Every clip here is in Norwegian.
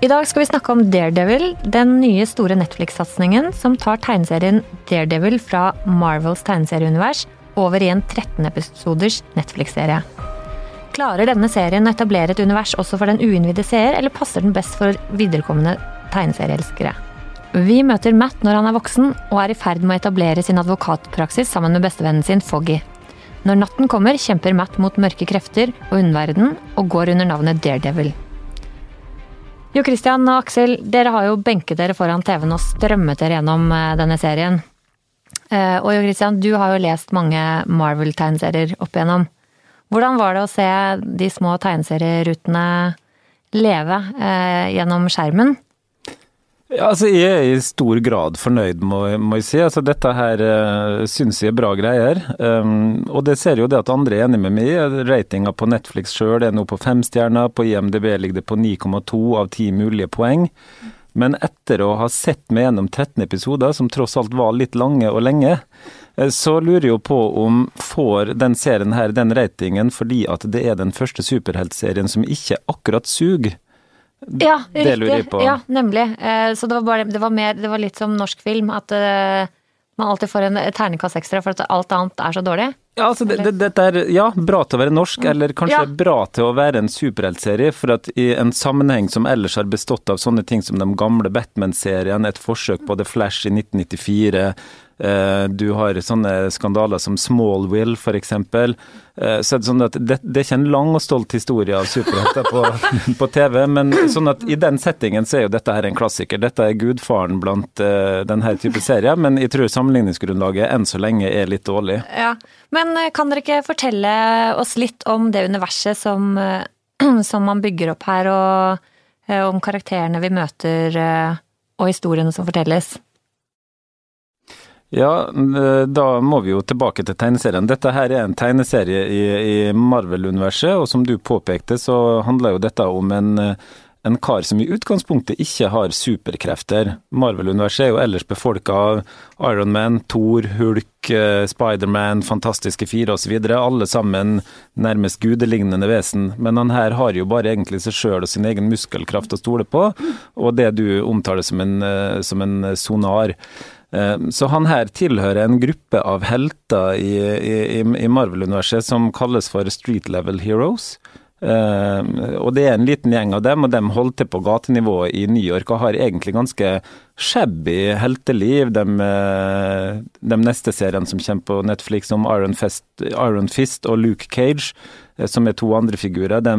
I dag skal vi snakke om Daredevil, den nye store Netflix-satsingen som tar tegneserien Daredevil fra Marvels tegneserieunivers over i en 13 episoders Netflix-serie. Klarer denne serien å etablere et univers også for den uinnvidde seer, eller passer den best for viderekommende tegneserieelskere? Vi møter Matt når han er voksen og er i ferd med å etablere sin advokatpraksis sammen med bestevennen sin Foggy. Når natten kommer, kjemper Matt mot mørke krefter og underverdenen og går under navnet Daredevil. Jo Christian og Aksel, dere har jo benket dere foran TV-en og strømmet dere gjennom eh, denne serien. Eh, og Jo Christian, du har jo lest mange Marvel-tegneserier opp igjennom. Hvordan var det å se de små tegneserierutene leve eh, gjennom skjermen? Ja, altså Jeg er i stor grad fornøyd, må, må jeg si. Altså Dette her uh, syns jeg er bra greier. Um, og det ser jo det at andre er enig med meg. Ratinga på Netflix sjøl er nå på fem stjerner. På IMDb ligger det på 9,2 av 10 mulige poeng. Men etter å ha sett meg gjennom 13 episoder, som tross alt var litt lange og lenge, eh, så lurer jeg jo på om får den serien her den ratingen fordi at det er den første superheltserien som ikke akkurat suger. Ja, det lurer jeg på. Ja, nemlig. Eh, så det var, bare, det var, mer, det var litt som norsk film, at eh, man alltid får en terningkast ekstra for at alt annet er så dårlig. Ja, altså det, det, det er ja, bra til å være norsk, eller kanskje ja. bra til å være en superheltserie. For at i en sammenheng som ellers har bestått av sånne ting som de gamle Batman-seriene, et forsøk på The Flash i 1994, Eh, du har sånne skandaler som Smallwill, f.eks. Eh, så er det sånn at det, det er ikke en lang og stolt historie av superhelter på, på, TV, men sånn at i den settingen så er jo dette her en klassiker. Dette er gudfaren blant uh, denne type serier, men jeg tror sammenligningsgrunnlaget enn så lenge er litt dårlig. Ja, Men kan dere ikke fortelle oss litt om det universet som, som man bygger opp her, og om karakterene vi møter, og historiene som fortelles? Ja, da må vi jo tilbake til tegneserien. Dette her er en tegneserie i, i Marvel-universet, og som du påpekte, så handler jo dette om en, en kar som i utgangspunktet ikke har superkrefter. Marvel-universet er jo ellers befolka av Iron Man, Thor, Hulk, eh, Spiderman, Fantastiske fire osv. Alle sammen nærmest gudelignende vesen. Men han her har jo bare egentlig seg sjøl og sin egen muskelkraft å stole på, og det du omtaler som en, eh, som en sonar. Eh, så han her tilhører en gruppe av helter i, i, i Marvel-universet som kalles for Street Level Heroes. Uh, og det er en liten gjeng av dem, og de holder til på gatenivå i New York og har egentlig ganske shabby helteliv. De, uh, de neste seriene som kommer på Netflix om Iron Fist, Iron Fist og Luke Cage, som er to andre figurer, de,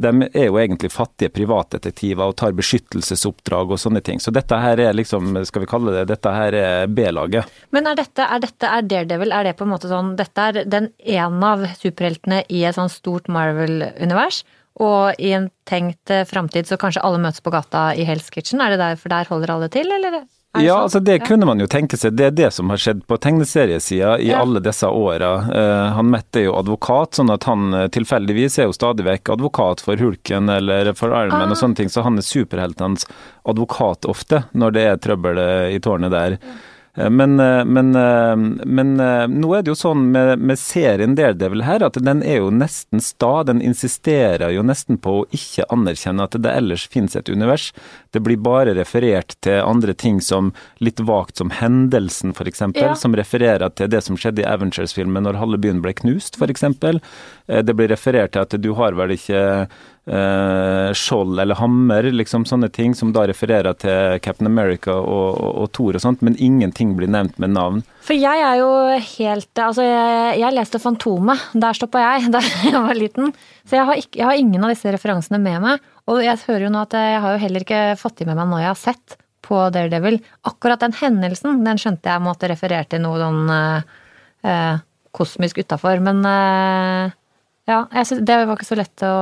de, er jo egentlig fattige privatdetektiver og tar beskyttelsesoppdrag og sånne ting. Så dette her er liksom, skal vi kalle det, dette her er B-laget. Men er dette, er dette er Daredevil, er det på en måte sånn Dette er den ene av superheltene i et sånn stort Marvel univers. Og i en tenkt eh, framtid så kanskje alle møtes på gata i Hell's Kitchen. Er det derfor der holder alle til, eller? Ja, altså det kunne man jo tenke seg. Det er det som har skjedd på tegneseriesida i ja. alle disse åra. Uh, han Mette er jo advokat, sånn at han uh, tilfeldigvis er jo stadig vekk advokat for Hulken eller for Ironman ah. og sånne ting, så han er superheltens advokat ofte når det er trøbbel i tårnet der. Ja. Eh, men, eh, men, eh, men, nå er det jo sånn med, med, serien Daredevil her, at den er jo nesten sta. Den insisterer jo nesten på å ikke anerkjenne at det ellers finnes et univers. Det blir bare referert til andre ting som litt vagt som hendelsen, f.eks. Ja. Som refererer til det som skjedde i Avengers-filmen når halve byen ble knust, f.eks. Det blir referert til at du har vel ikke eh, skjold eller hammer, liksom sånne ting som da refererer til Captain America og, og, og Thor og sånt, men ingenting blir nevnt med navn. For jeg er jo helt Altså, jeg, jeg leste Fantomet. Der stoppa jeg da jeg var liten. Så jeg har, ikke, jeg har, ingen av disse referansene med meg. Og jeg hører jo nå at jeg har jo heller ikke fått i med meg når jeg har sett på Daredevil. Akkurat den hendelsen, den skjønte jeg måtte referere til noe sånn eh, kosmisk utafor. Men eh, ja, synes, det var ikke så lett å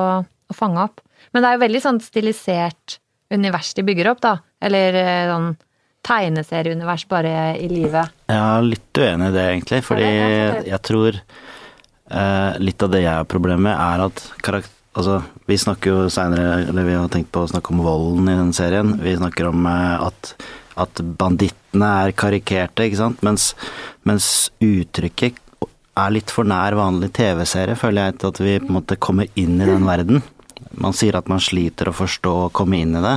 å fange opp. Men det er jo veldig sånn stilisert univers de bygger opp, da. Eller eh, sånn tegneserieunivers bare i livet. Jeg er litt uenig i det, egentlig. Fordi jeg tror eh, litt av det jeg har problemer med, er at karakter... Altså, vi snakker jo seinere, eller vi har tenkt på å snakke om volden i den serien. Vi snakker om eh, at, at bandittene er karikerte, ikke sant. Mens, mens uttrykket er litt for nær vanlig TV-serie, føler jeg, at vi på en måte kommer inn i den verden. Man sier at man sliter å forstå og komme inn i det.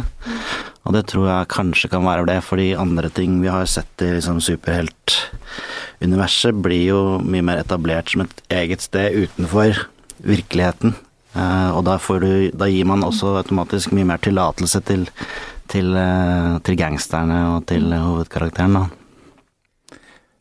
Og det tror jeg kanskje kan være det, fordi andre ting vi har sett i liksom superheltuniverset, blir jo mye mer etablert som et eget sted utenfor virkeligheten. Uh, og da, du, da, gir man også automatisk mye mer tillatelse til, til, uh, til gangsterne og til hovedkarakteren, da.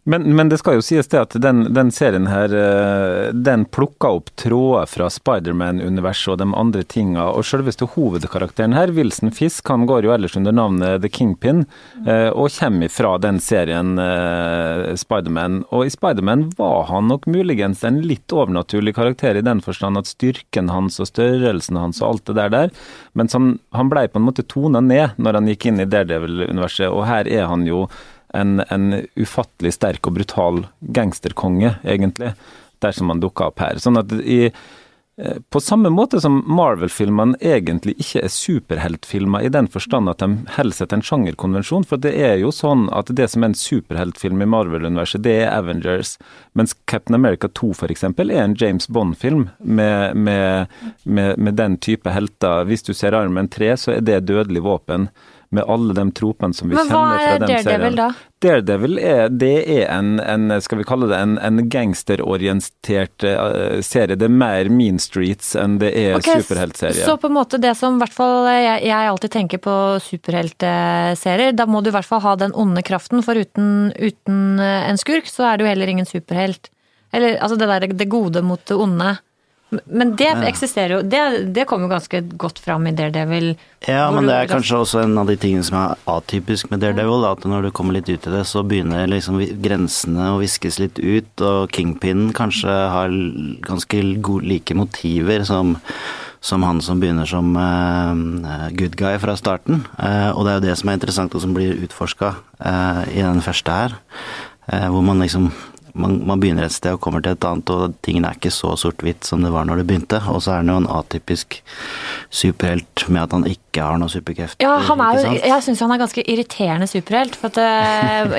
Men, men, det skal jo sies det at den, den serien her, eh, den plukka opp tråder fra Spiderman-universet og de andre tinga. Og selveste hovedkarakteren her, Wilson Fisk, han går jo ellers under navnet The Kingpin, eh, og kommer fra den serien eh, Spiderman. Og i Spiderman var han nok muligens en litt overnaturlig karakter i den forstand at styrken hans og størrelsen hans og alt det der der, men han, han blei på en måte tona ned når han gikk inn i Daredevil-universet, og her er han jo en, en ufattelig sterk og brutal gangsterkonge, egentlig, dersom han dukker opp her. Sånn at i eh, på samme måte som Marvel-filmene egentlig ikke er superheltfilmer i den forstand at de holder seg til en sjangerkonvensjon, for det er jo sånn at det som er en superheltfilm i Marvel-universet, det er Avengers, mens Captain America 2 f.eks. er en James Bond-film med, med, med, med, den type helter. Hvis du ser Armen 3, så er det dødelig våpen med alle de tropene som vi kjenner fra den serien. Men hva er Daredevil, da? Daredevil er, det er en, en, skal vi kalle det, en, en gangsterorientert uh, serie. Det er mer Mean Streets enn det er okay, superheltserie. Så på en måte det som i hvert fall jeg, jeg alltid tenker på superheltserier, da må du i hvert fall ha den onde kraften, for uten, uten en skurk så er du heller ingen superhelt. Eller altså det der det gode mot det onde. Men det eksisterer jo Det, det kommer jo ganske godt fram i Daredevil. Ja, men det er kanskje også en av de tingene som er atypisk med Daredevil. At når du kommer litt ut i det, så begynner liksom grensene å viskes litt ut. Og Kingpin kanskje har ganske gode, like motiver som, som han som begynner som uh, good guy fra starten. Uh, og det er jo det som er interessant, og som blir utforska uh, i den første her. hvor man liksom man, man, begynner et sted og kommer til et annet, og tingene er ikke så sort-hvitt som det var når det begynte. Og så er han jo en atypisk superhelt med at han ikke har noe superkreft. Ja, han er jo, jeg syns han er ganske irriterende superhelt. For at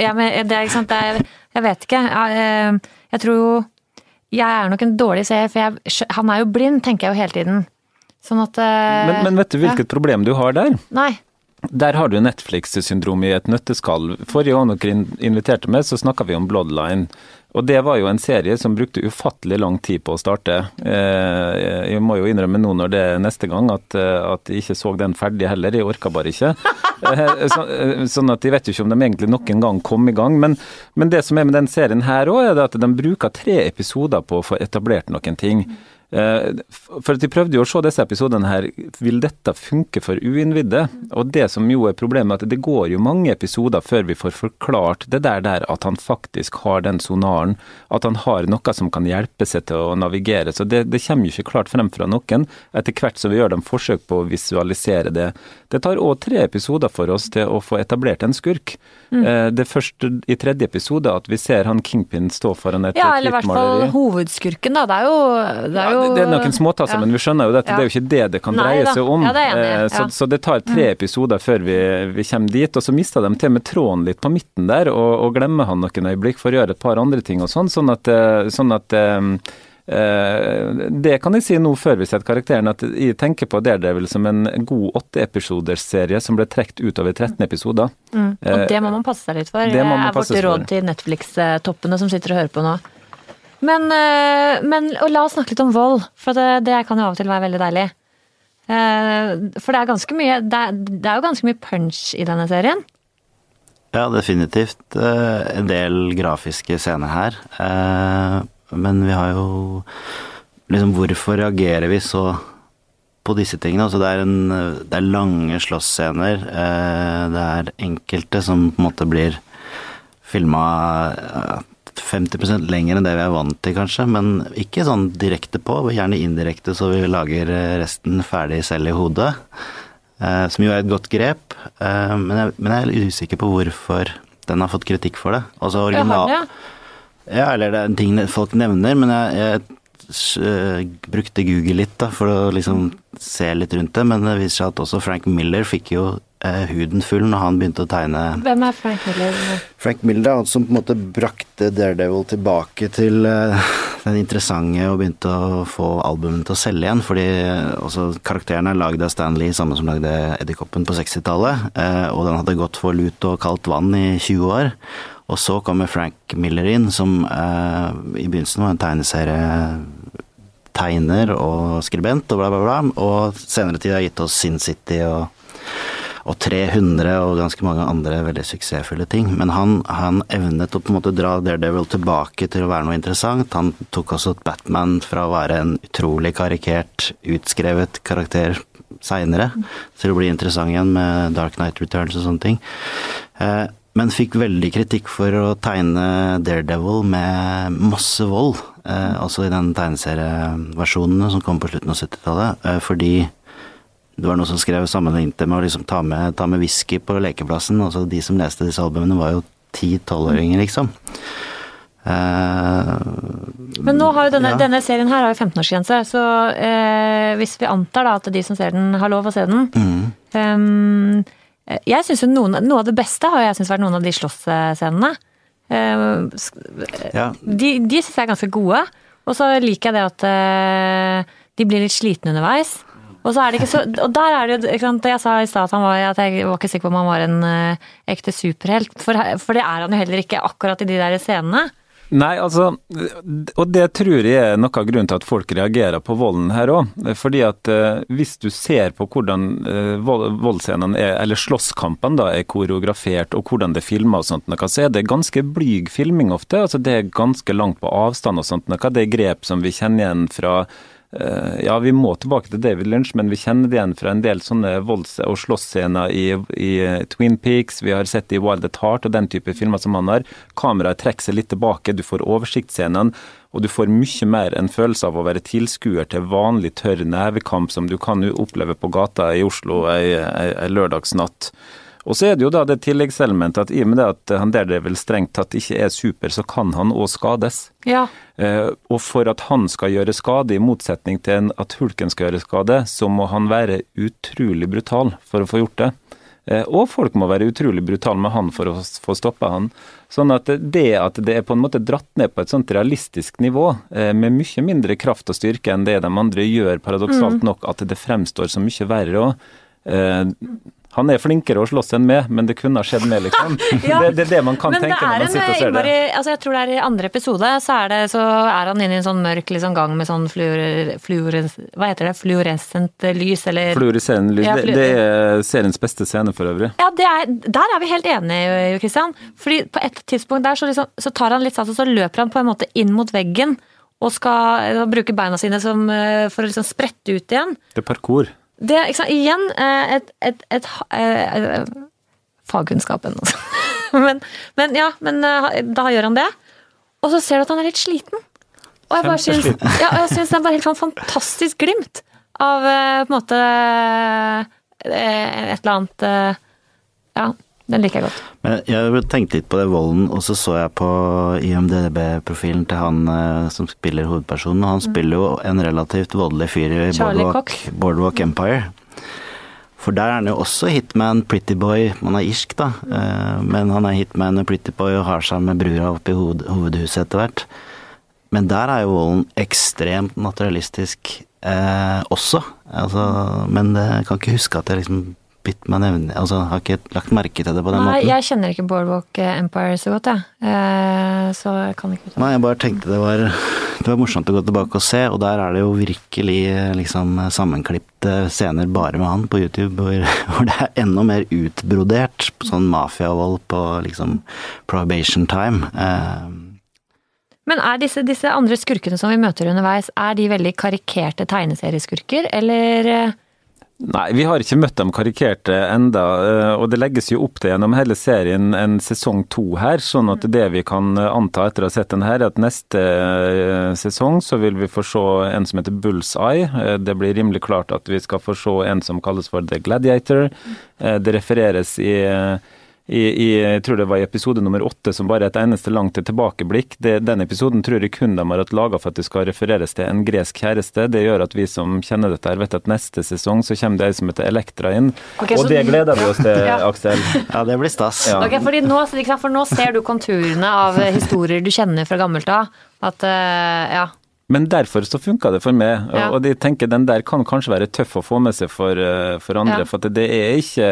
ja, jeg, det er, sant, det er, jeg vet ikke. Jeg, eh, jeg, tror jo Jeg er nok en dårlig seer, for jeg, han er jo blind, tenker jeg jo hele tiden. Sånn at eh, men, men vet du hvilket ja. problem du har der? Nei. Der har du Netflix-syndrom i et nøtteskall. Forrige gang dere inviterte meg, så snakka vi om Bloodline. Og det var jo en serie som brukte ufattelig lang tid på å starte. Eh, jeg må jo innrømme nå når det er neste gang at, eh, at jeg ikke så den ferdig heller. Jeg orka bare ikke. Eh, så, sånn at jeg vet jo ikke om de egentlig noen gang kom i gang. Men, men det som er med den serien her òg, er at de bruker tre episoder på å få etablert noen ting. Eh, for at De prøvde jo å se disse episodene her, vil dette funke for uinnvidde? Og det som jo er problemet, er at det går jo mange episoder før vi får forklart det der, der at han faktisk har den sonaren, at han har noe som kan hjelpe seg til å navigere. Så det, det kommer jo ikke klart frem fra noen, etter hvert som vi gjør dem forsøk på å visualisere det. Det tar òg tre episoder for oss til å få etablert en skurk. Mm. Eh, det første i tredje episode at vi ser han Kingpin stå foran et Ja, eller i hvert fall hovedskurken, da. Det er jo, det er jo det er noen småtasser, ja. men vi skjønner jo at det er jo ikke det det kan Nei, dreie seg om. Ja, det enig, så, så, det tar tre mm. episoder før vi, vi, kommer dit. Og så mister de til og med tråden litt på midten der, og, og glemmer han noen øyeblikk for å gjøre et par andre ting og sånn. Sånn at, eh, sånn at det kan jeg si nå før vi setter karakteren, at jeg tenker på Daredevil som en god åtteepisodersserie som ble trukket utover 13 episoder. Mm. Og det må man passe seg litt for. Det er vårt råd til Netflix-toppene som sitter og hører på nå. Men, eh, men la oss snakke litt om vold, for det, det, kan jo av og til være veldig deilig. Eh, for det er ganske mye Det er, det er jo ganske mye punch i denne serien. Ja, definitivt eh, en del grafiske scener her. Men vi har jo liksom Hvorfor reagerer vi så på disse tingene? Altså det, er en, det er lange slåssscener. Det er enkelte som på en måte blir filma 50% lenger enn det vi er vant til, kanskje. Men ikke sånn direkte på, gjerne indirekte, så vi lager eh, resten ferdig selv i hodet. Eh, som jo er et godt grep. Eh, men, jeg, men, jeg, er usikker på hvorfor den har fått kritikk for det. Altså original... Ja, ja, eller det er en ting folk nevner, men jeg, jeg brukte Google litt da, for å liksom se litt rundt det. Men det viser seg at også Frank Miller fikk jo eh, huden full når han begynte å tegne Hvem er Frank Miller? Frank Miller er han som på en måte brakte Daredevil tilbake til, eh, den interessante og begynte å få albumene til å selge igjen. Fordi også karakteren er lagd av Stanley, samme som lagde Edderkoppen på 60-tallet. Eh, og den hadde gått for lut og kaldt vann i 20 år. Og så kommer Frank Miller inn, som eh, i begynnelsen var en tegneserie tegner og skribent og bla, bla, bla. Og senere tid har gitt oss Sin City og og 300 og ganske mange andre veldig suksessfulle ting. Men han, han, evnet å på en måte dra Daredevil tilbake til å være noe interessant. Han tok også Batman fra å være en utrolig karikert, utskrevet karakter seinere til å bli interessant igjen med Dark Night Returns og sånne ting. Eh, men fikk veldig kritikk for å tegne Daredevil med masse vold. Altså i den tegneserieversjonen som kom på slutten av 70-tallet. Eh, fordi det var noen som skrev sammenlignet det med å liksom ta med, ta med whisky på lekeplassen. Altså de som leste disse albumene, var jo ti-tolvåringer, liksom. Uh, Men nå har jo denne, ja. denne serien her har jo 15-årsgrense, så uh, hvis vi antar da at de som ser den, har lov å se den mm. um, Jeg syns jo noen, noe av det beste har jeg synes vært noen av de slåssscenene. Uh, ja. De, de syns jeg er ganske gode. Og så liker jeg det at de blir litt slitne underveis. Og så er det ikke så Og der er det jo ikke sant, Jeg sa i stad at, jeg var ikke sikker på om han var en uh, ekte superhelt. For, for, det er han jo heller ikke akkurat i de der scenene. Nei, altså, og det tror jeg er noe av grunnen til at folk reagerer på volden her òg. Fordi at uh, hvis du ser på hvordan uh, voldsscenene er, eller slåsskampene da, er koreografert, og hvordan det er filma og sånt noe, så er det ganske blyg filming ofte. Altså det er ganske langt på avstand og sånt noe. Det er grep som vi kjenner igjen fra Eh, ja, vi må tilbake til David Lynch, men vi kjenner det igjen fra en del sånne volds- og slåssscener i, i, eh, Twin Peaks. Vi har sett det i Wild at Heart og den type filmer som han har. Kameraet trekker seg litt tilbake, du får oversiktsscenene, og du får mye mer en følelse av å være tilskuer til vanlig tørr nevekamp som du kan oppleve på gata i Oslo ei, ei, ei lørdagsnatt. Og så er det jo da det tilleggselementet at i og med det at han Daredevil strengt tatt ikke er super, så kan han òg skades. Ja. Eh, og for at han skal gjøre skade, i motsetning til at hulken skal gjøre skade, så må han være utrolig brutal for å få gjort det. Eh, og folk må være utrolig brutale med han for å få stoppa han. Sånn at det at det er på en måte dratt ned på et sånt realistisk nivå, eh, med mye mindre kraft og styrke enn det de andre gjør, paradoksalt mm. nok, at det fremstår så mye verre òg. Han er flinkere å slåss enn meg, men det kunne ha skjedd mer, liksom. ja, det, det, er det man kan tenke når man sitter og ser det. Altså jeg tror det er I andre episode så er, det, så er han inne i en sånn mørk liksom, gang med sånn fluor, fluores, hva heter det, fluorescent lys, eller Fluorescerende lys. Ja, fluor... det, det, er seriens beste scene for øvrig. Ja, er, der er vi helt enige, Jo Christian. Fordi på et tidspunkt der så, liksom, så tar han litt sats, og så løper han på en måte inn mot veggen og skal bruke beina sine som, eh, for å liksom sprette ut igjen. Det er parkour. Det er igjen eh, et, et, et, et eh, Fagkunnskapen, altså. men, men, ja, men eh, da gjør han det. Og så ser du at han er litt sliten. Og jeg bare syns, ja, jeg syns det er bare helt sånn fantastisk glimt av på en måte et eller annet Ja, den liker jeg godt. Men jeg tenkte litt på det volden, og så så jeg på IMDb-profilen til han eh, som spiller hovedpersonen, og han mm. spiller jo en relativt voldelig fyr i Boardwalk, Boardwalk, Empire. For der er han jo også hitman, pretty boy. Man er irsk, da. Mm. Men han er hitman og pretty boy og har seg med brura opp i hovedhuset etter hvert. Men der er jo volden ekstremt naturalistisk eh, også. Altså, men jeg kan ikke huske at jeg liksom bitt meg nevne Altså, har ikke lagt merke til det på den Nei, måten. Nei, jeg kjenner ikke Boardwalk Empire så godt, jeg. Eh, så jeg kan ikke Nei, jeg bare tenkte det var, det var morsomt å gå tilbake og se, og der er det jo virkelig liksom sammenklipte scener bare med han på YouTube, hvor, hvor det er enda mer utbrodert. Sånn mafiavold på liksom probation time. Eh, men er disse, disse andre skurkene som vi møter underveis, er de veldig karikerte tegneserieskurker, eller eh, Nei, vi har ikke møtt dem karikerte enda, eh, og det legges jo opp til gjennom hele serien en sesong to her. Sånn at det vi kan anta etter å ha sett den her, er at neste eh, sesong så vil vi få se en som heter Bullseye. Eh, det blir rimelig klart at vi skal få se en som kalles for The Gladiator. Det refereres i i, i, jeg tror det var i episode nummer åtte, som bare er et eneste langt tilbakeblikk. Det, den episoden tror jeg kun de har hatt laga for at det skal refereres til en gresk kjæreste. Det gjør at vi som kjenner dette, her vet at neste sesong så kommer det ei som heter Elektra inn. Okay, og det gleder vi oss til, ja. Aksel. Ja, det blir stas. Ja. Okay, nå, for nå ser du konturene av historier du kjenner fra gammelt av. At, uh, ja, men derfor så funka det for meg, ja. og de tenker den der kan kanskje være tøff å få med seg for, eh, for andre. Ja. For det er ikke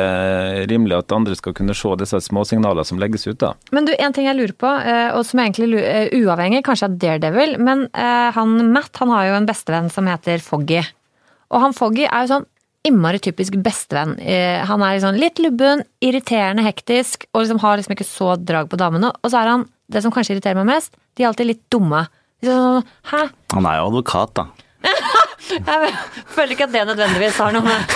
rimelig at andre skal kunne se disse småsignalene som legges ut. da. Men du, en ting jeg lurer på, eh, og som egentlig er eh, uavhengig kanskje av Daredevil, men han Matt han har jo en bestevenn som heter Foggy. Og han Foggy er jo sånn innmari typisk bestevenn. Han er liksom litt lubben, irriterende hektisk, og liksom har liksom ikke så drag på damene. Og så er han, det som kanskje irriterer meg mest, de er alltid litt dumme. Hæ? Han er jo advokat, da. jeg føler ikke at det nødvendigvis har noe med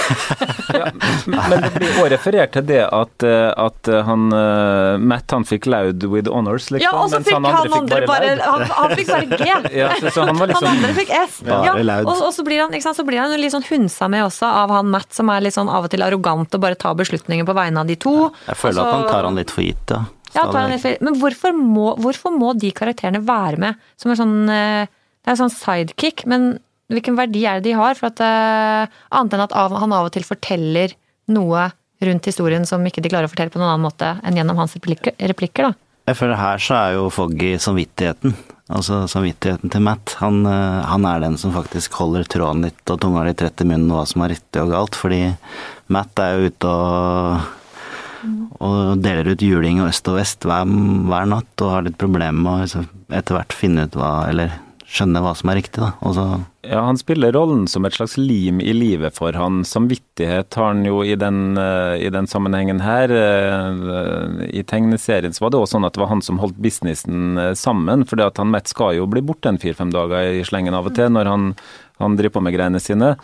ja, Men det blir også referert til det at, eh, at han uh, Matt han fikk loud with honors, liksom. Ja, og så fikk han, han andre, fikk bare, bare han, han, fikk bare G. ja, så, så han, liksom, han, andre fikk S. Ja, og, og, så blir han, sant, så blir han litt sånn hunsa med også av han Matt, som er litt sånn av og til arrogant og bare tar beslutninger på vegne av de to. Jeg føler så, at han tar han litt for gitt, da. Ja, men hvorfor må, hvorfor må, de karakterene være med som en sånn eh, Det er en sånn sidekick, men hvilken verdi er det de har? For at, uh, annet enn at han av og til forteller noe rundt historien som ikke de klarer å fortelle på noen annen måte enn gjennom hans replikker, replikker da. Føler her så er jo Foggy samvittigheten. Altså samvittigheten til Matt. Han, uh, han, er den som faktisk holder tråden litt og tunga litt rett i munnen hva som er riktig og galt. Fordi Matt er jo ute og og deler ut juling og øst og vest hver, hver natt og har litt problemer med å liksom, etter hvert finne ut hva Eller skjønne hva som er riktig, da. Også ja, han spiller rollen som et slags lim i livet for han. Samvittighet har han jo i den, uh, i den sammenhengen her. Uh, I tegneserien så var det også sånn at det var han som holdt businessen uh, sammen. For han Matt skal jo bli borte en fire-fem dager i slengen av og til når han, han driver på med greiene sine.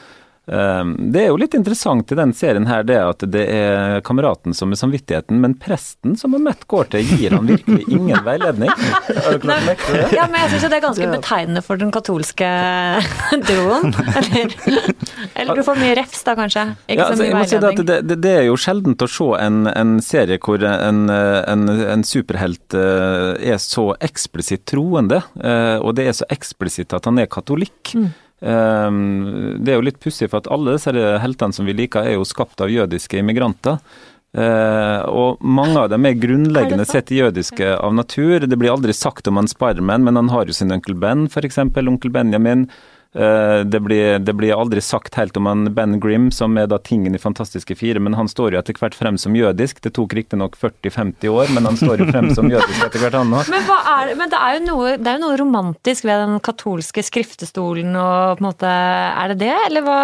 Ehm, det er jo litt interessant i den serien her det at det er kameraten som er samvittigheten, men presten som Mett går til, gir han virkelig ingen veiledning. Har du klart merke det? Ja, men jeg syns det er ganske betegnende for den katolske duoen. Eller, eller, du får mye refs da, kanskje? Ikke ja, altså, så mye veiledning. Si det, det, det, er jo sjeldent å se en, en serie hvor en, en, en, superhelt eh, er så eksplisitt troende, eh, og det er så eksplisitt at han er katolikk. Mm. Ehm, det er jo litt pussig, for at alle disse heltene som vi liker, er jo skapt av jødiske immigranter. Uh, og mange av dem er grunnleggende sett jødiske av natur. Det blir aldri sagt om han Spiderman, men han har jo sin onkel Ben, f.eks. Onkel Benjamin. Eh, det blir, det blir, aldri sagt helt om han Ben Grim, som er da tingen i Fantastiske fire, men han står jo etter hvert frem som jødisk. Det tok riktignok 40-50 år, men han står jo frem som jødisk etter hvert, han òg. Men, men, det er noe, det er jo noe romantisk ved den katolske skriftestolen og på en måte Er det det, eller hva?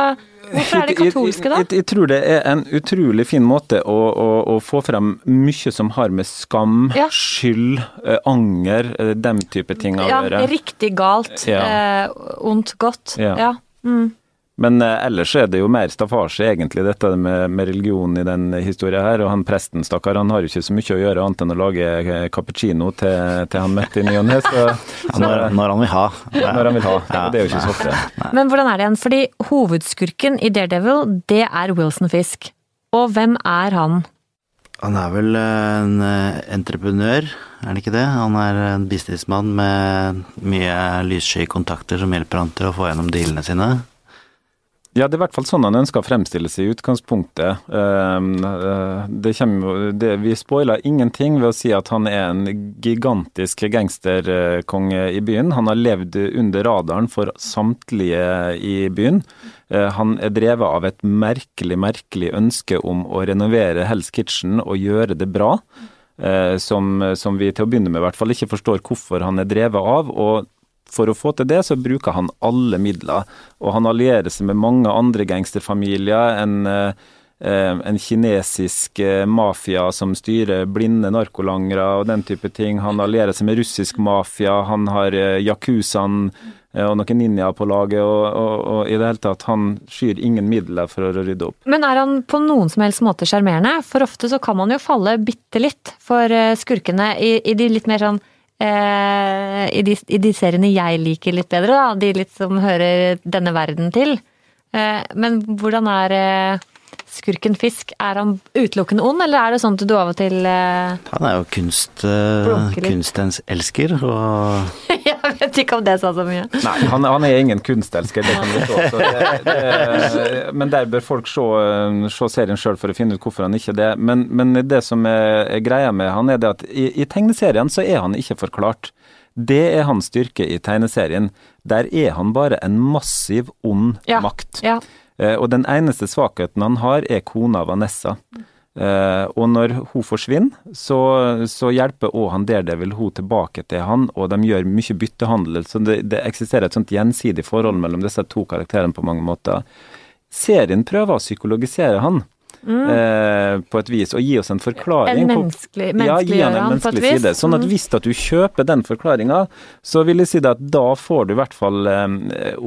Hvorfor er det katolske, da? Jeg, jeg, jeg, tror det er en utrolig fin måte å, å, å få frem mye som har med skam, ja. skyld, eh, anger, eh, den type ting å ja, gjøre. Riktig galt, ja. eh, ondt godt. Ja. ja. Mm. Men eh, ellers er det jo mer staffasje, egentlig, dette med, med religion i den historien her. Og han presten, stakkar, han har jo ikke så mye å gjøre annet enn å lage eh, cappuccino til, til han Mette i ny og ne. Når, når, han vil ha. Når han vil ha. Ja. Det er jo ikke så ofte. Men hvordan er det igjen? Fordi hovedskurken i Daredevil, det er Wilson Fisk. Og hvem er han? Han er vel en eh, entreprenør, er det ikke det? Han er en businessmann med mye lyssky kontakter som hjelper han til å få gjennom dealene sine. Ja, det er i hvert fall sånn han ønsker å fremstille seg i utgangspunktet. Ehm, eh, det kommer, det, vi spoiler ingenting ved å si at han er en gigantisk gangsterkonge i byen. Han har levd under radaren for samtlige i byen. Eh, han er drevet av et merkelig, merkelig ønske om å renovere Hell's Kitchen og gjøre det bra. Eh, som, som vi til å begynne med i hvert fall ikke forstår hvorfor han er drevet av. og for å få til det, så bruker han alle midler. Og han allierer seg med mange andre gangsterfamilier. En, eh, en kinesisk eh, mafia som styrer blinde narkolangere og den type ting. Han allierer seg med russisk mafia. Han har eh, yakuzaen og noen ninjaer på laget, og, og, og, i det hele tatt, han skyr ingen midler for å rydde opp. Men er han på noen som helst måte sjarmerende? For ofte så kan man jo falle bitte litt for skurkene i, i de litt mer sånn eh, i, de, i, de, seriene jeg liker litt bedre, da, de litt som hører denne verden til. Eh, men hvordan er, eh, skurken Fisk, er han utelukkende ond, eller er det sånn at du av og til uh... Han er jo kunst, uh, kunstens elsker, og Jeg vet ikke om det sa så mye. Nei, han, han er ingen kunstelsker, det kan vi stå Men der bør folk se, se serien sjøl for å finne ut hvorfor han ikke er det. Men, men det som er, er, greia med han, er det at i, i tegneserien så er han ikke forklart. Det er hans styrke i tegneserien. Der er han bare en massiv ond ja, makt. Ja. Eh, og den eneste svakheten han har, er kona Vanessa. Uh, og når hun forsvinner, så, så hjelper òg han Daredevil hun tilbake til han, og de gjør mye byttehandel. Så det, det, eksisterer et sånt gjensidig forhold mellom disse to karakterene på mange måter. Serien prøver å psykologisere han. Mm. Uh, på et vis, og gi oss en forklaring. En menneskelig, ja, gi han en menneskelig side. Sånn at mm. hvis at du kjøper den forklaringa, så vil jeg si at da får du i hvert fall, um,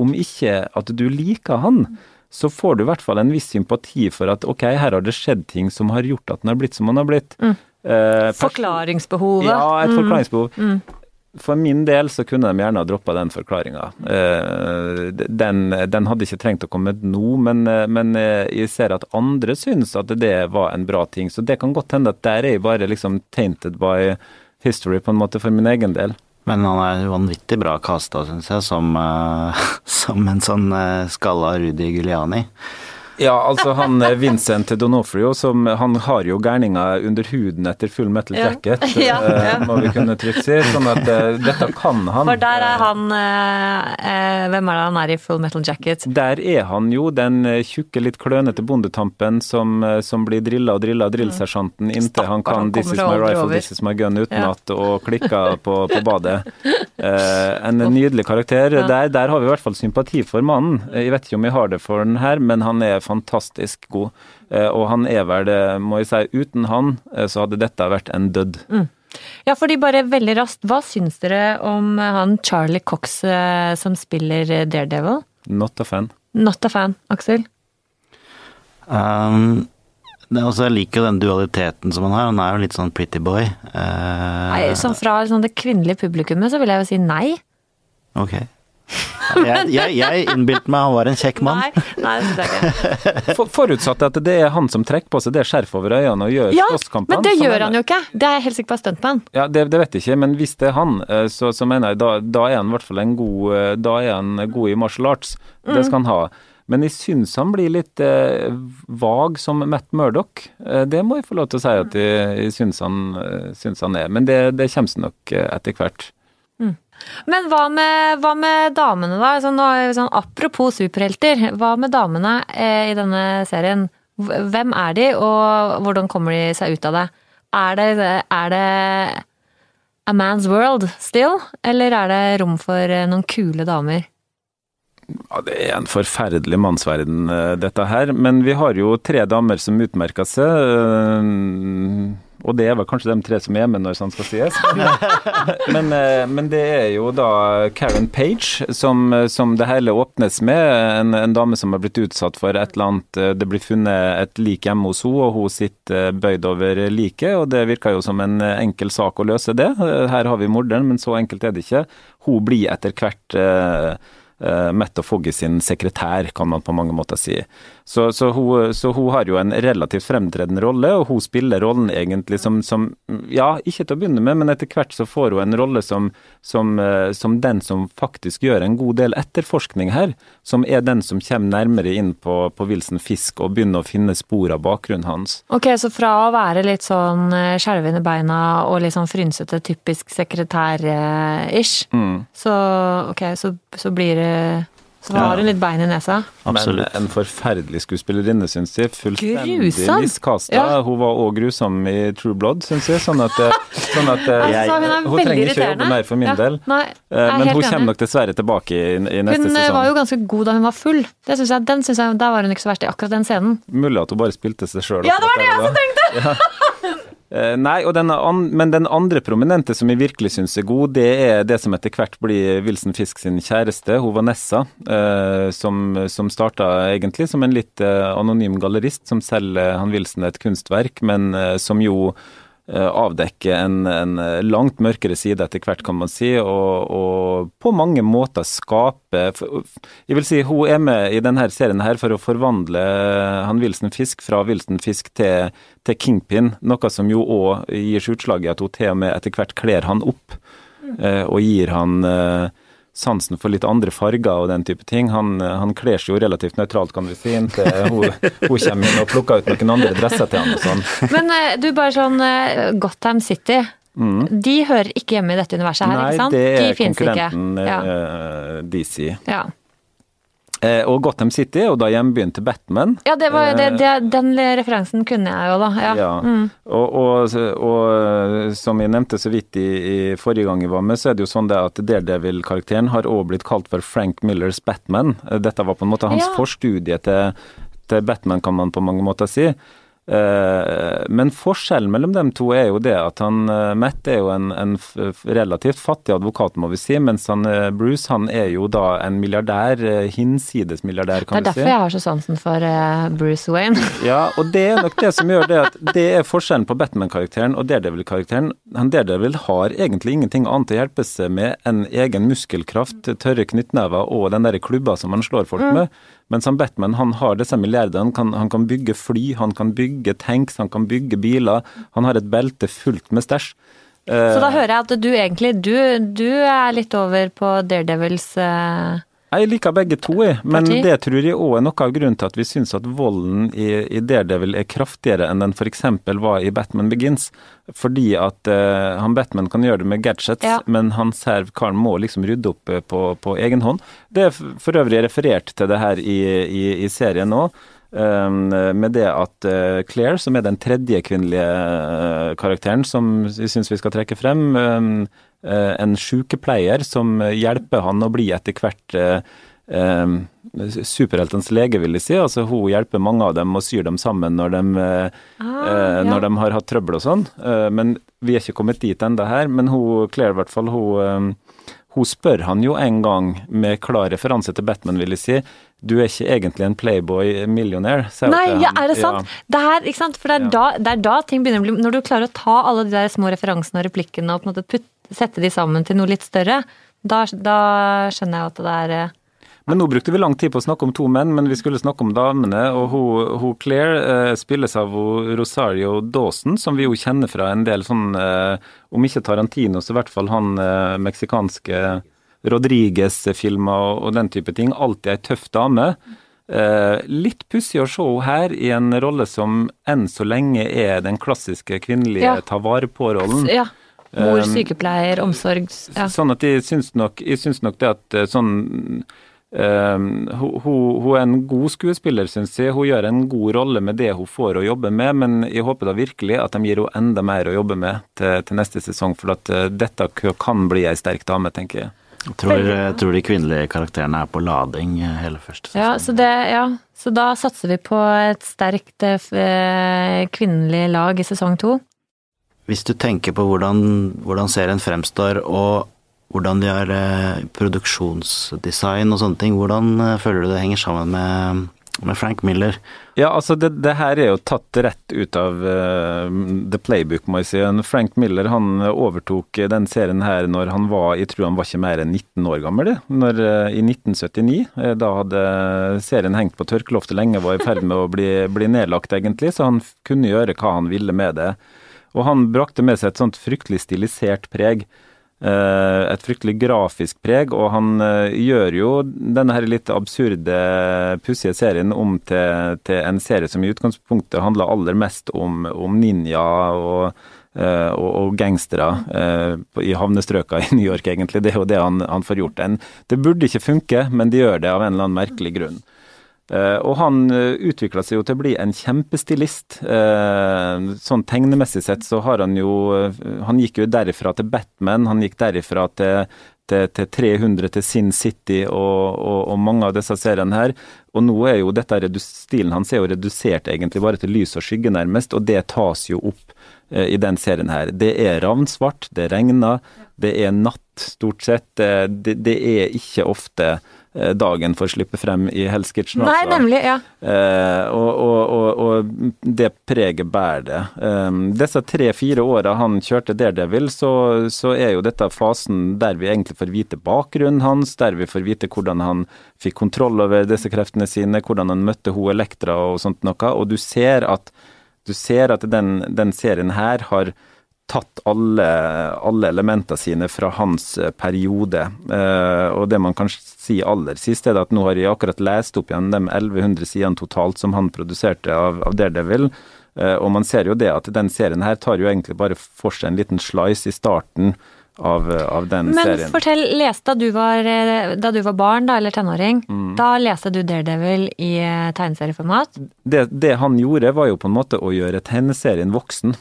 om ikke at du liker han, så får du i hvert fall en viss sympati for at ok, her har det skjedd ting som har gjort at den har blitt som den har blitt. Mm. Eh, Forklaringsbehovet. Ja, et mm. forklaringsbehov. Mm. For min del så kunne de gjerne ha droppa den forklaringa. Eh, den, den, hadde ikke trengt å komme nå, men, eh, men, eh, jeg ser at andre syns at det var en bra ting. Så det kan godt hende at der er jeg bare liksom tainted by history, på en måte, for min egen del. Men han er vanvittig bra kasta, syns jeg, som, uh, som, en sånn uh, skalla Rudi Giuliani. Ja, altså han eh, Vincent Donofrio, som, han har jo gærninga under huden etter full metal jacket, ja. ja, ja. må vi kunne trygt si. Sånn at uh, dette kan han. For der er han Hvem er det han er i full metal jacket? Der er han jo den tjukke, litt klønete bondetampen som, som blir drilla og drilla av drillsersjanten mm. inntil han kan 'This is my rifle, this is my gun' utenat og klikker på, på badet. En nydelig karakter. Der, der, har vi i hvert fall sympati for mannen. Jeg vet ikke om jeg har det for den her, men han er fantastisk god. Eh, og han er vel det, må jeg si, uten han eh, så hadde dette vært en død. Mm. Ja, fordi bare veldig raskt, hva syns dere om han Charlie Cox eh, som spiller Daredevil? Not a fan. Not a fan, Aksel? Um, det, altså, jeg liker jo den dualiteten som han har. Han er jo litt sånn pretty boy. Uh, nei, sånn fra sånn det kvinnelige publikummet så vil jeg jo si nei. Ok. Jeg, jeg, jeg innbilte meg han var en kjekk mann. Nei, nei det er ikke. For, forutsatt at det er han som trekker på seg det skjerfet over øynene og gjør ja, slåsskampene. Men det gjør han jo ikke. Det er jeg helt sikker på er stuntman. Ja, det, det, vet jeg ikke, men hvis det er han, eh, så, så mener jeg da, da, er han i hvert fall en god eh, Da er han god i martial arts. Det mm. skal han ha. Men jeg syns han blir litt eh, vag som Matt Murdoch. Eh, det må jeg få lov til å si at jeg, jeg syns, han, syns han er. Men det, det kommer nok etter hvert. Men hva med, hva med damene, da? Sånn, sånn, apropos superhelter. Hva med damene eh, i denne serien? Hvem er de, og hvordan kommer de seg ut av det? Er det, er det a man's world still, eller er det rom for eh, noen kule damer? Ja, Det er en forferdelig mannsverden, eh, dette her. Men vi har jo tre damer som utmerker seg. Eh, og det er vel kanskje de tre som er med når sånt skal sies. Men, eh, men, det er jo da Karen Page som, som det hele åpnes med. En, en, dame som har blitt utsatt for et eller annet eh, Det blir funnet et lik hjemme hos henne, og hun sitter bøyd over liket. Og det virker jo som en enkel sak å løse det. Her har vi morderen, men så enkelt er det ikke. Hun blir etter hvert eh, Mette Fogge sin sekretær, kan man på mange måter si. Så, så, hun, så, hun, har jo en relativt fremtredende rolle, og hun spiller rollen egentlig som, som, Ja, ikke til å begynne med, men etter hvert så får hun en rolle som, som, uh, som den som faktisk gjør en god del etterforskning her. Som er den som kommer nærmere inn på, på Wilson Fisk og begynner å finne spor av bakgrunnen hans. Ok, så fra å være litt sånn skjelvende skjelven i beina og litt sånn frynsete, typisk sekretær-ish, mm. så okay, så, så blir det så da har hun litt bein i nesa. Absolutt. Men en forferdelig skuespillerinne, syns jeg. Fullstendig miskasta. Ja. Hun var òg grusom i True Blood, syns jeg. Sånn at, eh, sånn at eh, jeg, hun, hun trenger ikke jobbe mer for min ja. del. Nei, Men hun kommer nok dessverre tilbake i, i neste hun sesong. Hun var jo ganske god da hun var full. Det synes jeg, den synes jeg, Der var hun ikke så verst i akkurat den scenen. Mulig at hun bare spilte seg sjøl. Ja, det var det jeg også tenkte! Ja. Eh, nei, den men den andre prominente som jeg virkelig syns er god, det er det som etter hvert blir Wilson Fisk sin kjæreste, hun Vanessa. Eh, som, som starta egentlig som en litt eh, anonym gallerist som selger han Wilson et kunstverk, men som jo Eh, avdekke en, en, langt mørkere side etter hvert, kan man si, og, og, på mange måter skape Jeg vil si hun er med i denne serien her for å forvandle han Wilson Fisk fra Wilson Fisk til, til Kingpin, noe som jo òg gir seg utslag i at hun til og med etter hvert kler han opp, mm. og gir han sansen for litt andre farger og den type ting. Han, han kler seg jo relativt nøytralt, kan vi si, inntil hun, hun kommer inn og plukker ut noen andre dresser til han og sånn. Men eh, du, bare sånn eh, Gotham City. Mm. De hører ikke hjemme i dette universet her, Nei, ikke sant? Nei, det er konkurrenten ja. uh, DC. Ja. Eh, og Gotham City og da hjembyen begynte Batman. Ja, det var, det, det, den referansen kunne jeg jo, da. Ja. ja. Mm. Og, og, og, som jeg nevnte så vidt i, i, forrige gang jeg var med, så er det jo sånn det at Daredevil-karakteren har også blitt kalt for Frank Millers Batman. Eh, dette var på en måte hans ja. forstudie til, til Batman, kan man på mange måter si. Eh, men forskjellen mellom dem to er jo det at han eh, Matt er jo en, en relativt fattig advokat, må vi si, mens han, eh, Bruce han er jo da en milliardær, hinsides milliardær, kan du si. Det er derfor jeg har så sansen for Bruce Wayne. ja, og det er nok det som gjør det at det er forskjellen på Batman-karakteren og Daredevil-karakteren. Han Daredevil har egentlig ingenting annet å hjelpe seg med enn egen muskelkraft, tørre knyttnever og den der klubba som han slår folk mm. med. Mens han Batman han har disse milliardene. Han kan, han kan bygge fly, han kan bygge tanks, han kan bygge biler. Han har et belte fullt med stæsj. Så da hører jeg at du egentlig du, du er litt over på Daredevils uh jeg liker begge to, jeg. Men Parti? det tror jeg òg er noe av grunnen til at vi syns at volden i, i Daredevil er kraftigere enn den f.eks. var i Batman Begins. Fordi at uh, han Batman kan gjøre det med gadgets, ja. men han ser karen må liksom rydde opp eh, på, på egen hånd. Det er for øvrig referert til det her i, i, i serien nå. Um, med det at uh, Claire, som er den tredje kvinnelige uh, karakteren som jeg syns vi skal trekke frem, um, Eh, en sykepleier som hjelper han å bli etter hvert eh, eh, superheltens lege, vil jeg si. Altså, hun hjelper mange av dem og syr dem sammen når de, ah, ja. når de har hatt trøbbel og sånn. men vi er ikke kommet dit ennå her. Men hun, Claire i hvert fall, hun, hun spør han jo en gang med klar referanse til Batman, vil jeg si. Du er ikke egentlig en playboy-millionær. Nei, ja, er det sant? Ja. Det er, ikke sant? For det er, ja. da, det er, da, ting begynner å bli Når du klarer å ta alle de der små referansene og replikkene og på en måte putt, sette de sammen til noe litt større, da, da skjønner jeg at det er eh, men nå brukte vi lang tid på å snakke om to menn, men vi skulle snakke om damene. Og hun, hun Claire eh, spilles av Rosario Dawson, som vi jo kjenner fra en del sånn eh, Om ikke Tarantino, så i hvert fall han eh, meksikanske Rodriguez-filmer og, den type ting. Alltid ei tøff dame. Eh, litt pussig å se henne her i en rolle som enn så lenge er den klassiske kvinnelige ja. ta vare på-rollen. Ja. Mor, ehm, sykepleier, omsorg ja. Sånn at jeg syns nok, jeg syns nok det at eh, sånn Um, hun, hun, er en god skuespiller, syns jeg. Hun gjør en god rolle med det hun får å jobbe med, men jeg håper da virkelig at de gir henne enda mer å jobbe med til, til neste sesong, for at dette kan bli ei sterk dame, tenker jeg. Jeg tror, jeg tror, de kvinnelige karakterene er på lading eh, hele første sesong. Ja, så, det, ja, så da satser vi på et sterkt uh, kvinnelig lag i sesong to? Hvis du tenker på hvordan, hvordan serien fremstår, og hvordan de har eh, produksjonsdesign og sånne ting, hvordan eh, føler du det henger sammen med, med Frank Miller? Ja, altså det, det, her er jo tatt rett ut av uh, The Playbook, må jeg si. Frank Miller han overtok den serien her når han var jeg tror han var ikke mer enn 19 år gammel. Når, uh, I 1979. Uh, da hadde serien hengt på tørkeloftet lenge, var i ferd med å bli, bli nedlagt, egentlig, så han kunne gjøre hva han ville med det. Og han brakte med seg et sånt fryktelig stilisert preg. Eh, et fryktelig grafisk preg, og han eh, gjør jo denne her litt absurde, pussige serien om til, til, en serie som i utgangspunktet handler aller mest om, om ninja og, eh, og, og gangstere i havnestrøka i New York, egentlig. Det er jo det han, han får gjort. det burde ikke funke, men de gjør det av en eller annen merkelig grunn. Uh, og han eh, utvikla seg jo til å bli en kjempestilist. Uh, sånn tegnemessig sett så har han jo Han gikk jo derifra til Batman, han gikk derifra til, til, til 300 til Sin City og, og, og, mange av disse seriene her. Og nå er jo dette stilen hans er jo redusert egentlig bare til lys og skygge, nærmest, og det tas jo opp eh, i den serien her. Det er ravnsvart, det regner, det er natt stort sett. Det, det er ikke ofte Eh, dagen for å slippe frem i Hell's Kitchen. Nei, nemlig, ja. Eh, og, og, og, og, det preget bærer det. Um, disse tre-fire åra han kjørte Daredevil, så, så er jo dette fasen der vi egentlig får vite bakgrunnen hans, der vi får vite hvordan han fikk kontroll over disse kreftene sine, hvordan han møtte hun Elektra og sånt noe. Og du ser at, du ser at den, den serien her har tatt alle, alle elementene sine fra hans eh, periode. Eh, og det man kan si aller sist, er at nå har jeg akkurat lest opp igjen de 1100 sidene totalt som han produserte av, av Daredevil. Eh, og man ser jo det at den serien her tar jo egentlig bare for seg en liten slice i starten av, av den Men serien. Men fortell, leste du var, da du var barn da, eller tenåring, mm. da leste du Daredevil i tegneserieformat? Det, det han gjorde, var jo på en måte å gjøre tegneserien voksen.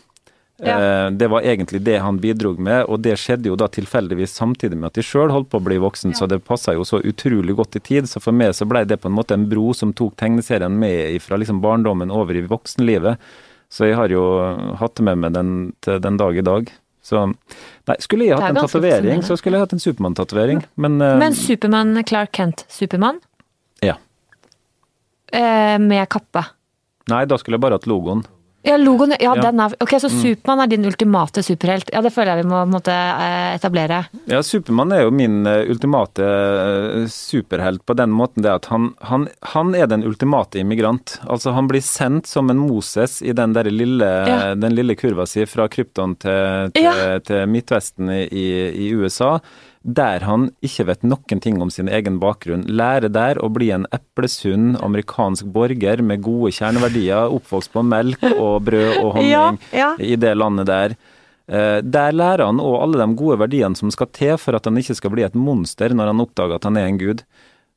Ja. Eh, det var egentlig det han bidro med, og det skjedde jo da tilfeldigvis samtidig med at de sjøl holdt på å bli voksen, ja. så det passa jo så utrolig godt i tid. Så for meg så blei det på en måte en bro som tok tegneserien med fra liksom barndommen over i voksenlivet. Så jeg har jo hatt det med meg den til den dag i dag. Så Nei, skulle jeg hatt en tatovering, så skulle jeg hatt en Supermann-tatovering, men uh, Men Supermann Clark Kent-Supermann? Ja. Eh, med kappe? Nei, da skulle jeg bare hatt logoen. Ja, logoen, ja, ja. den er Ok, så mm. Supermann er din ultimate superhelt. Ja, det føler jeg vi må måte, eh, etablere. Ja, Supermann er jo min eh, ultimate eh, superhelt på den måten det at han, han, han, er den ultimate immigrant. Altså, han blir sendt som en Moses i den der lille, ja. den lille kurva si fra Krypton til, til, til Midtvesten i, i USA der han ikke vet noen ting om sin egen bakgrunn. Lærer der å bli en eplesunn amerikansk borger med gode kjerneverdier, oppvokst på melk og brød og honning ja, ja. i det landet der. Eh, der lærer han òg alle de gode verdiene som skal til for at han ikke skal bli et monster når han oppdager at han er en gud.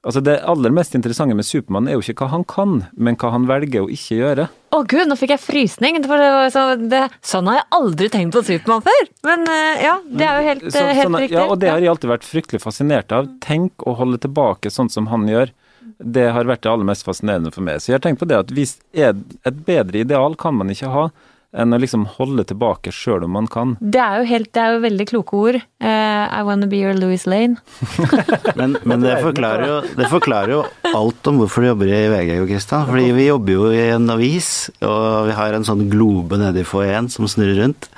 Altså Det aller mest interessante med Supermann er jo ikke hva han kan, men hva han velger å ikke gjøre. Å gud, nå fikk jeg frysning! Det så, det, sånn har jeg aldri tenkt på Supermann før! Men uh, ja, det er jo helt, så, helt sånn, riktig. Ja, og det har jeg alltid vært fryktelig fascinert av. Tenk å holde tilbake sånn som han gjør. Det har vært det aller mest fascinerende for meg. Så jeg har tenkt på det at hvis et bedre ideal kan man ikke ha enn å liksom holde tilbake sjøl om man kan. Det er jo, helt, det er jo veldig kloke ord. Uh, I wanna be your Louis Lane. men, men det, forklarer jo, det, forklarer jo, alt om hvorfor du jobber i VG, jo, Kristian. Fordi vi jobber jo i en avis, og vi har en sånn globe nede i foajeen som snurrer rundt.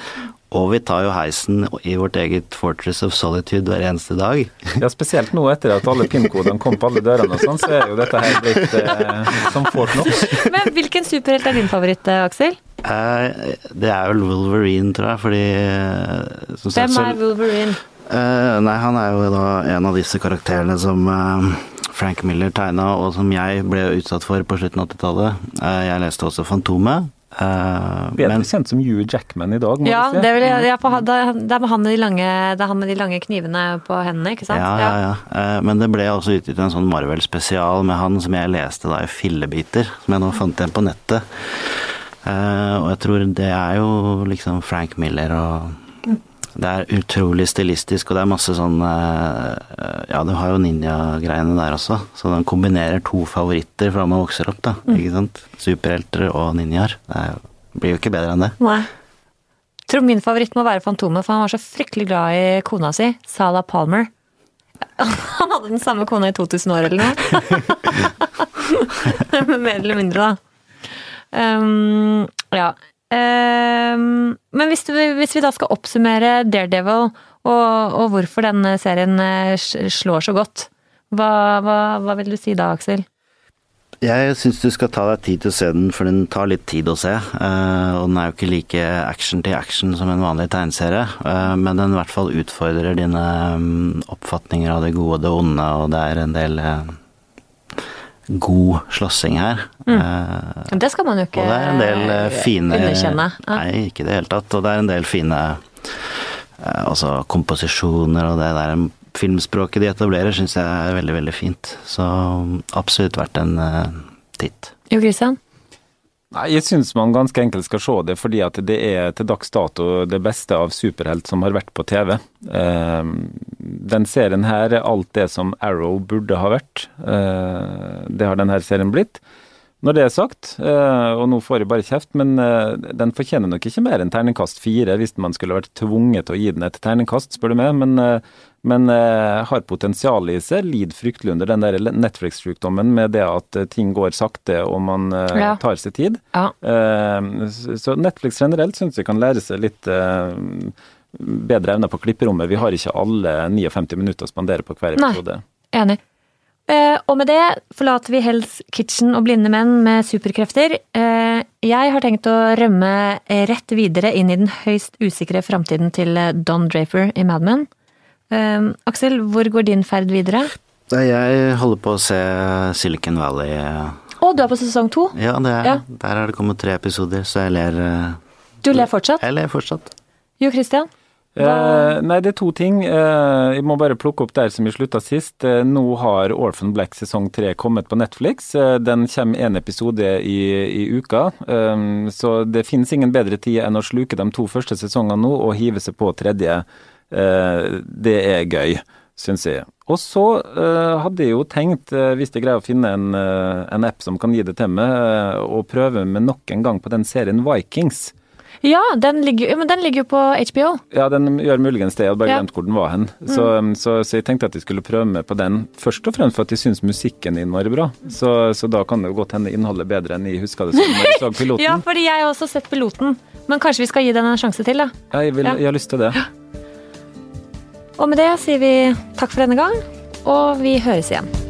Og vi tar jo heisen i vårt eget Fortress of Solitude hver eneste dag. Ja, spesielt nå etter at alle PIN-kodene kom på alle dørene og sånn, så er jo dette her blitt eh, som Fort Knox. Men hvilken superhelt er din favoritt, eh, Aksel? Eh, det er vel Wolverine, tror jeg, fordi eh, Hvem er Wolverine? Uh, nei, han er jo da en av disse karakterene som uh, Frank Miller tegna, og som jeg ble utsatt for på slutten av 80-tallet. Uh, jeg leste også Fantomet. Uh, Bedre men, kjent som Hugh Jackman i dag, må ja, du si. Det er, ja, på, det, er han med de lange, det er han med de lange knivene på hendene, ikke sant? Ja, ja, ja. Uh, men det ble også utgitt en sånn Marvel-spesial med han som jeg leste da i fillebiter, som jeg nå fant igjen på nettet. Uh, og jeg tror det er jo liksom Frank Miller og Det er utrolig stilistisk, og det er masse sånn uh, Ja, du har jo ninja-greiene der også, så den kombinerer to favoritter fra man vokser opp, da. Mm. Ikke sant? Superhelter og ninjaer. Det blir jo ikke bedre enn det. Nei. Jeg tror min favoritt må være Fantomet, for han var så fryktelig glad i kona si, Sala Palmer. Han hadde den samme kona i 2000 år eller noe. Mer eller mindre, da. Um, ja. Um, men hvis, hvis, vi da skal oppsummere Daredevil, og, og hvorfor denne serien eh, slår så godt, hva, hva, hva vil du si da, Aksel? Jeg syns du skal ta deg tid til å se den, for den tar litt tid å se. Uh, og den er jo ikke like action til action som en vanlig tegneserie, uh, men den i hvert fall utfordrer dine um, oppfatninger av det gode og det onde, og det er en del uh, god slåssing her. Mm. Eh, det skal man jo ikke og det er en del eh, fine, underkjenne. Ja. Nei, ikke i det hele tatt. Og det er en del fine eh, altså komposisjoner og det der filmspråket de etablerer, syns jeg er veldig, veldig fint. Så absolutt verdt en titt. Jo, Christian? Nei, Jeg syns man ganske enkelt skal se det, fordi at det er til dags dato det beste av superhelt som har vært på TV. Eh, den serien her er alt det som Arrow burde ha vært. Eh, det har denne serien blitt. Når det er sagt, eh, og nå får jeg bare kjeft, men eh, den fortjener nok ikke mer enn terningkast fire hvis man skulle vært tvunget til å gi den et terningkast, spør du meg. Men, eh, men har potensial i seg. Lider fryktelig under den der Netflix-sykdommen med det at ting går sakte og man ja. tar seg tid. Ja. Så Netflix generelt syns vi kan lære seg litt bedre evner på klipperommet. Vi har ikke alle 59 minutter å spandere på hver episode. Nei, enig. Eh, og med det forlater vi Hell's Kitchen og blinde menn med superkrefter. Eh, jeg har tenkt å rømme rett videre inn i den høyst usikre framtiden til eh, Don Draper i Mad Men. Aksel, hvor går din ferd videre? Jeg holder på å se Silicon Valley. Å, du er på sesong to? Ja, er, ja. der er det kommet tre episoder, så jeg ler Du ler fortsatt? Jeg ler fortsatt. Jo Christian? Eh, nei, det er to ting. Eh, jeg må bare plukke opp der som vi slutta sist. Eh, nå har Orphan Black sesong tre kommet på Netflix. Eh, den kommer én episode i, i uka. Eh, så det finnes ingen bedre tid enn å sluke de to første sesongene nå og hive seg på tredje. Eh, det er gøy, syns jeg. Og så hadde jeg jo tenkt, hvis jeg greier å finne en, en app som kan gi det til meg, å prøve med nok en gang på den serien Vikings. Ja, den ligger, men den ligger jo på HBO. Ja, den gjør muligens det. Jeg hadde bare ja. glemt hvor den var hen. Så, mm. så, så, jeg tenkte at jeg skulle prøve med på den, først og fremst for at jeg syns musikken innmari bra. Så, så, da kan det jo godt hende innholdet bedre enn jeg huska det som når jeg så piloten. ja, fordi jeg har også sett piloten. Men kanskje vi skal gi den en sjanse til, da. Ja, jeg, vil, jeg har lyst til det. Og med det sier vi takk for denne gang, og vi høres igjen.